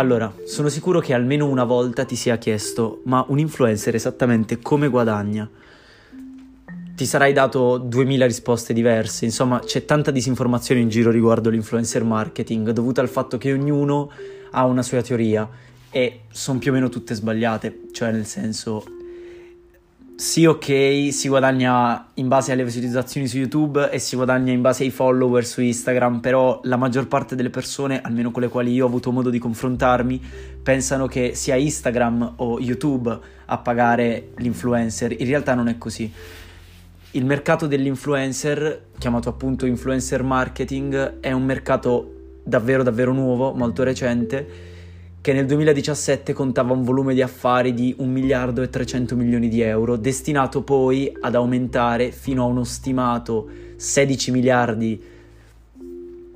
Allora, sono sicuro che almeno una volta ti sia chiesto, ma un influencer esattamente come guadagna? Ti sarai dato 2000 risposte diverse, insomma c'è tanta disinformazione in giro riguardo l'influencer marketing, dovuta al fatto che ognuno ha una sua teoria e sono più o meno tutte sbagliate, cioè nel senso sì, ok, si guadagna in base alle visualizzazioni su YouTube e si guadagna in base ai follower su Instagram, però la maggior parte delle persone, almeno con le quali io ho avuto modo di confrontarmi, pensano che sia Instagram o YouTube a pagare l'influencer. In realtà non è così. Il mercato dell'influencer, chiamato appunto influencer marketing, è un mercato davvero davvero nuovo, molto recente che nel 2017 contava un volume di affari di 1 miliardo e 300 milioni di euro, destinato poi ad aumentare fino a uno stimato 16 miliardi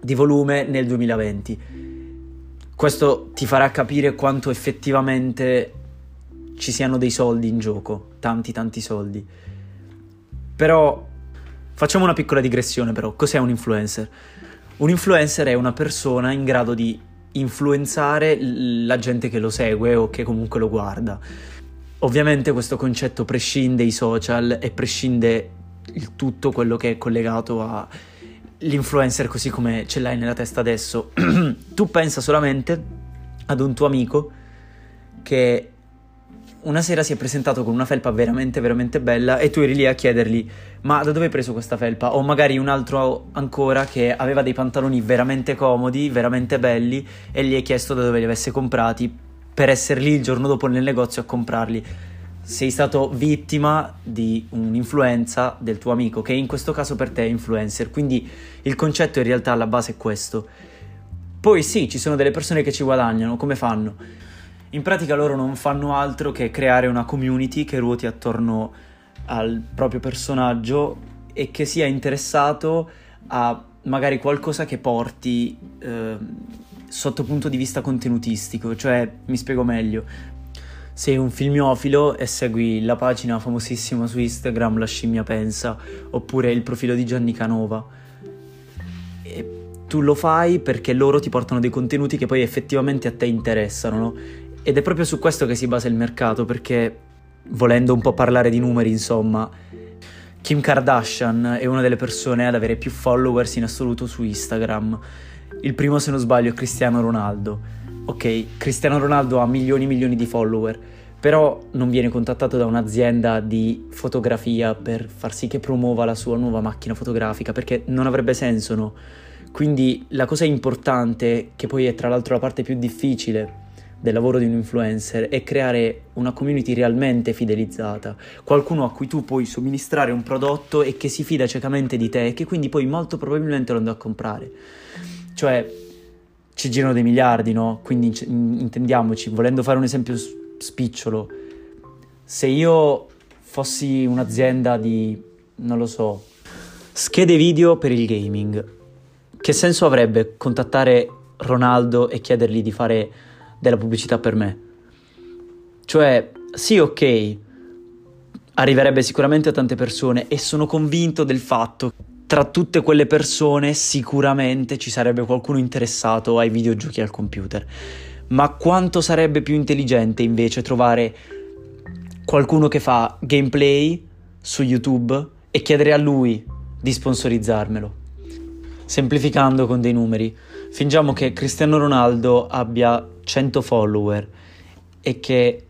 di volume nel 2020. Questo ti farà capire quanto effettivamente ci siano dei soldi in gioco, tanti tanti soldi. Però facciamo una piccola digressione però, cos'è un influencer? Un influencer è una persona in grado di influenzare la gente che lo segue o che comunque lo guarda. Ovviamente questo concetto prescinde i social e prescinde il tutto quello che è collegato all'influencer così come ce l'hai nella testa adesso. tu pensa solamente ad un tuo amico che una sera si è presentato con una felpa veramente, veramente bella e tu eri lì a chiedergli ma da dove hai preso questa felpa? O magari un altro ancora che aveva dei pantaloni veramente comodi, veramente belli e gli hai chiesto da dove li avesse comprati per essere lì il giorno dopo nel negozio a comprarli. Sei stato vittima di un'influenza del tuo amico, che in questo caso per te è influencer, quindi il concetto in realtà alla base è questo. Poi sì, ci sono delle persone che ci guadagnano, come fanno? In pratica loro non fanno altro che creare una community che ruoti attorno al proprio personaggio e che sia interessato a magari qualcosa che porti eh, sotto punto di vista contenutistico, cioè mi spiego meglio. Sei un filmiofilo e segui la pagina famosissima su Instagram La scimmia pensa oppure il profilo di Gianni Canova. E tu lo fai perché loro ti portano dei contenuti che poi effettivamente a te interessano, no? Ed è proprio su questo che si basa il mercato, perché volendo un po' parlare di numeri, insomma, Kim Kardashian è una delle persone ad avere più followers in assoluto su Instagram. Il primo, se non sbaglio, è Cristiano Ronaldo. Ok, Cristiano Ronaldo ha milioni e milioni di follower, però non viene contattato da un'azienda di fotografia per far sì che promuova la sua nuova macchina fotografica, perché non avrebbe senso, no? Quindi la cosa importante, che poi è tra l'altro la parte più difficile del lavoro di un influencer è creare una community realmente fidelizzata, qualcuno a cui tu puoi somministrare un prodotto e che si fida ciecamente di te e che quindi poi molto probabilmente lo andrà a comprare. Cioè, ci girano dei miliardi, no? Quindi intendiamoci, volendo fare un esempio spicciolo, se io fossi un'azienda di, non lo so, schede video per il gaming, che senso avrebbe contattare Ronaldo e chiedergli di fare della pubblicità per me. Cioè, sì, ok, arriverebbe sicuramente a tante persone e sono convinto del fatto che tra tutte quelle persone sicuramente ci sarebbe qualcuno interessato ai videogiochi al computer. Ma quanto sarebbe più intelligente invece trovare qualcuno che fa gameplay su YouTube e chiedere a lui di sponsorizzarmelo? Semplificando con dei numeri, fingiamo che Cristiano Ronaldo abbia 100 follower e che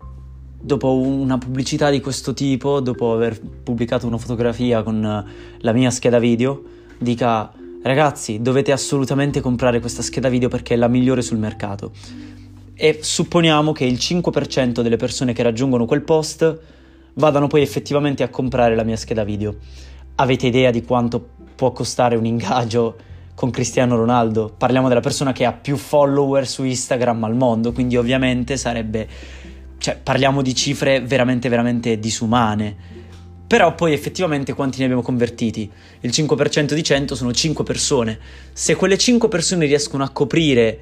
dopo una pubblicità di questo tipo, dopo aver pubblicato una fotografia con la mia scheda video, dica ragazzi dovete assolutamente comprare questa scheda video perché è la migliore sul mercato. E supponiamo che il 5% delle persone che raggiungono quel post vadano poi effettivamente a comprare la mia scheda video. Avete idea di quanto può costare un ingaggio? Con Cristiano Ronaldo. Parliamo della persona che ha più follower su Instagram al mondo, quindi ovviamente sarebbe... cioè parliamo di cifre veramente, veramente disumane. Però poi effettivamente quanti ne abbiamo convertiti? Il 5% di 100 sono 5 persone. Se quelle 5 persone riescono a coprire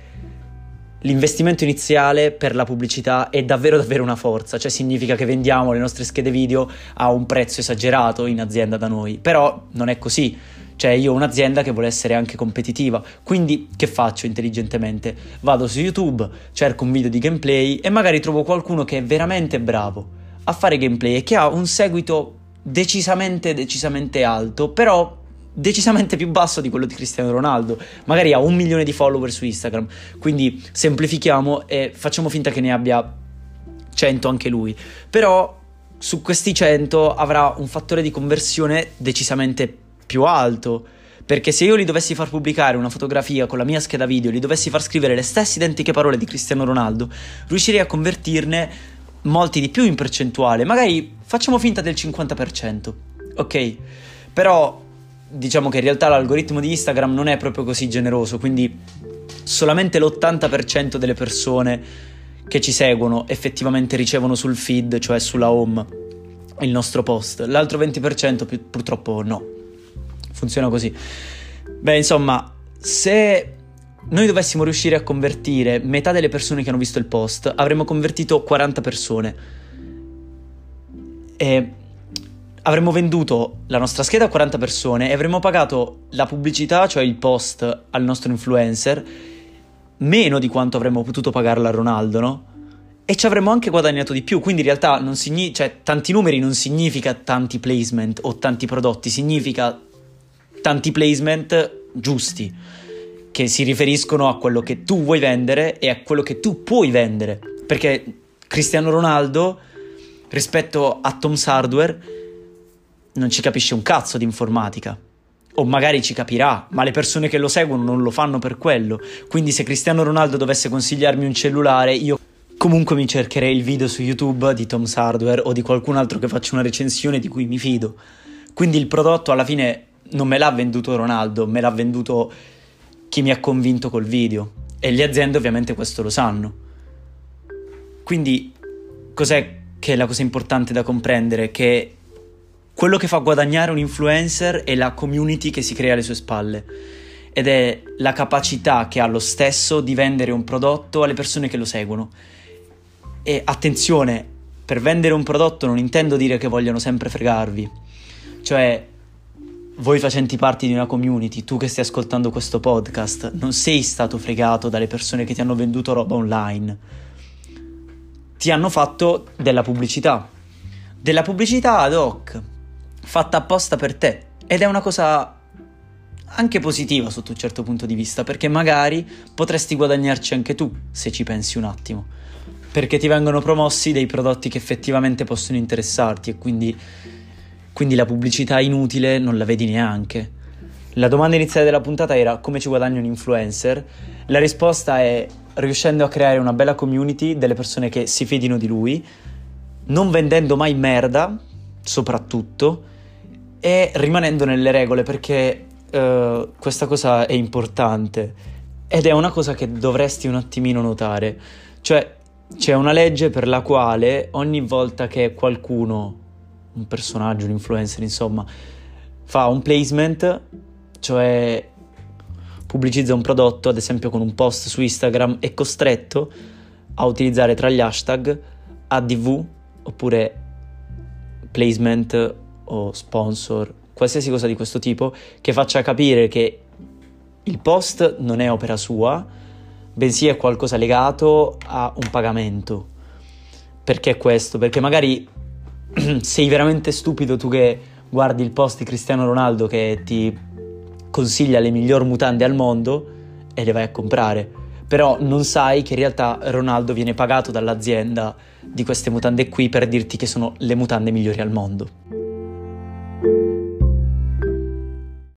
l'investimento iniziale per la pubblicità è davvero davvero una forza, cioè significa che vendiamo le nostre schede video a un prezzo esagerato in azienda da noi, però non è così Cioè io ho un'azienda che vuole essere anche competitiva, quindi che faccio intelligentemente? Vado su YouTube, cerco un video di gameplay e magari trovo qualcuno che è veramente bravo a fare gameplay e che ha un seguito decisamente, decisamente alto, però decisamente più basso di quello di Cristiano Ronaldo. Magari ha un milione di follower su Instagram. Quindi semplifichiamo e facciamo finta che ne abbia 100 anche lui. Però su questi 100 avrà un fattore di conversione decisamente più alto. Perché se io gli dovessi far pubblicare una fotografia con la mia scheda video, gli dovessi far scrivere le stesse identiche parole di Cristiano Ronaldo, riuscirei a convertirne molti di più in percentuale. Magari facciamo finta del 50%, ok? Però diciamo che in realtà l'algoritmo di Instagram non è proprio così generoso, quindi solamente l'80% delle persone che ci seguono effettivamente ricevono sul feed, cioè sulla home, il nostro post. L'altro 20% pi- purtroppo no. Funziona così. Beh, insomma, se noi dovessimo riuscire a convertire metà delle persone che hanno visto il post, avremmo convertito 40 persone. E avremmo venduto la nostra scheda a 40 persone e avremmo pagato la pubblicità, cioè il post, al nostro influencer, meno di quanto avremmo potuto pagarla a Ronaldo, no? E ci avremmo anche guadagnato di più, quindi in realtà signi- cioè, tanti numeri non significa tanti placement o tanti prodotti, significa tanti placement giusti, che si riferiscono a quello che tu vuoi vendere e a quello che tu puoi vendere. Perché Cristiano Ronaldo, rispetto a Tom's Hardware, non ci capisce un cazzo di informatica. O magari ci capirà, ma le persone che lo seguono non lo fanno per quello. Quindi se Cristiano Ronaldo dovesse consigliarmi un cellulare, io comunque mi cercherei il video su YouTube di Tom's Hardware o di qualcun altro che faccia una recensione di cui mi fido. Quindi il prodotto alla fine non me l'ha venduto Ronaldo, me l'ha venduto chi mi ha convinto col video. E le aziende ovviamente questo lo sanno. Quindi cos'è che è la cosa importante da comprendere? Che quello che fa guadagnare un influencer è la community che si crea alle sue spalle ed è la capacità che ha lo stesso di vendere un prodotto alle persone che lo seguono. E attenzione, per vendere un prodotto non intendo dire che vogliono sempre fregarvi. Cioè, voi facenti parte di una community, tu che stai ascoltando questo podcast, non sei stato fregato dalle persone che ti hanno venduto roba online. Ti hanno fatto della pubblicità. Della pubblicità ad hoc fatta apposta per te ed è una cosa anche positiva sotto un certo punto di vista perché magari potresti guadagnarci anche tu se ci pensi un attimo perché ti vengono promossi dei prodotti che effettivamente possono interessarti e quindi, quindi la pubblicità inutile non la vedi neanche. La domanda iniziale della puntata era come ci guadagna un influencer? La risposta è riuscendo a creare una bella community delle persone che si fidino di lui, non vendendo mai merda, soprattutto, e rimanendo nelle regole perché uh, questa cosa è importante ed è una cosa che dovresti un attimino notare. Cioè c'è una legge per la quale ogni volta che qualcuno, un personaggio, un influencer, insomma, fa un placement, cioè pubblicizza un prodotto, ad esempio con un post su Instagram, è costretto a utilizzare tra gli hashtag ADV oppure placement o sponsor, qualsiasi cosa di questo tipo, che faccia capire che il post non è opera sua, bensì è qualcosa legato a un pagamento. Perché questo? Perché magari sei veramente stupido tu che guardi il post di Cristiano Ronaldo che ti consiglia le migliori mutande al mondo e le vai a comprare. Però non sai che in realtà Ronaldo viene pagato dall'azienda di queste mutande qui per dirti che sono le mutande migliori al mondo.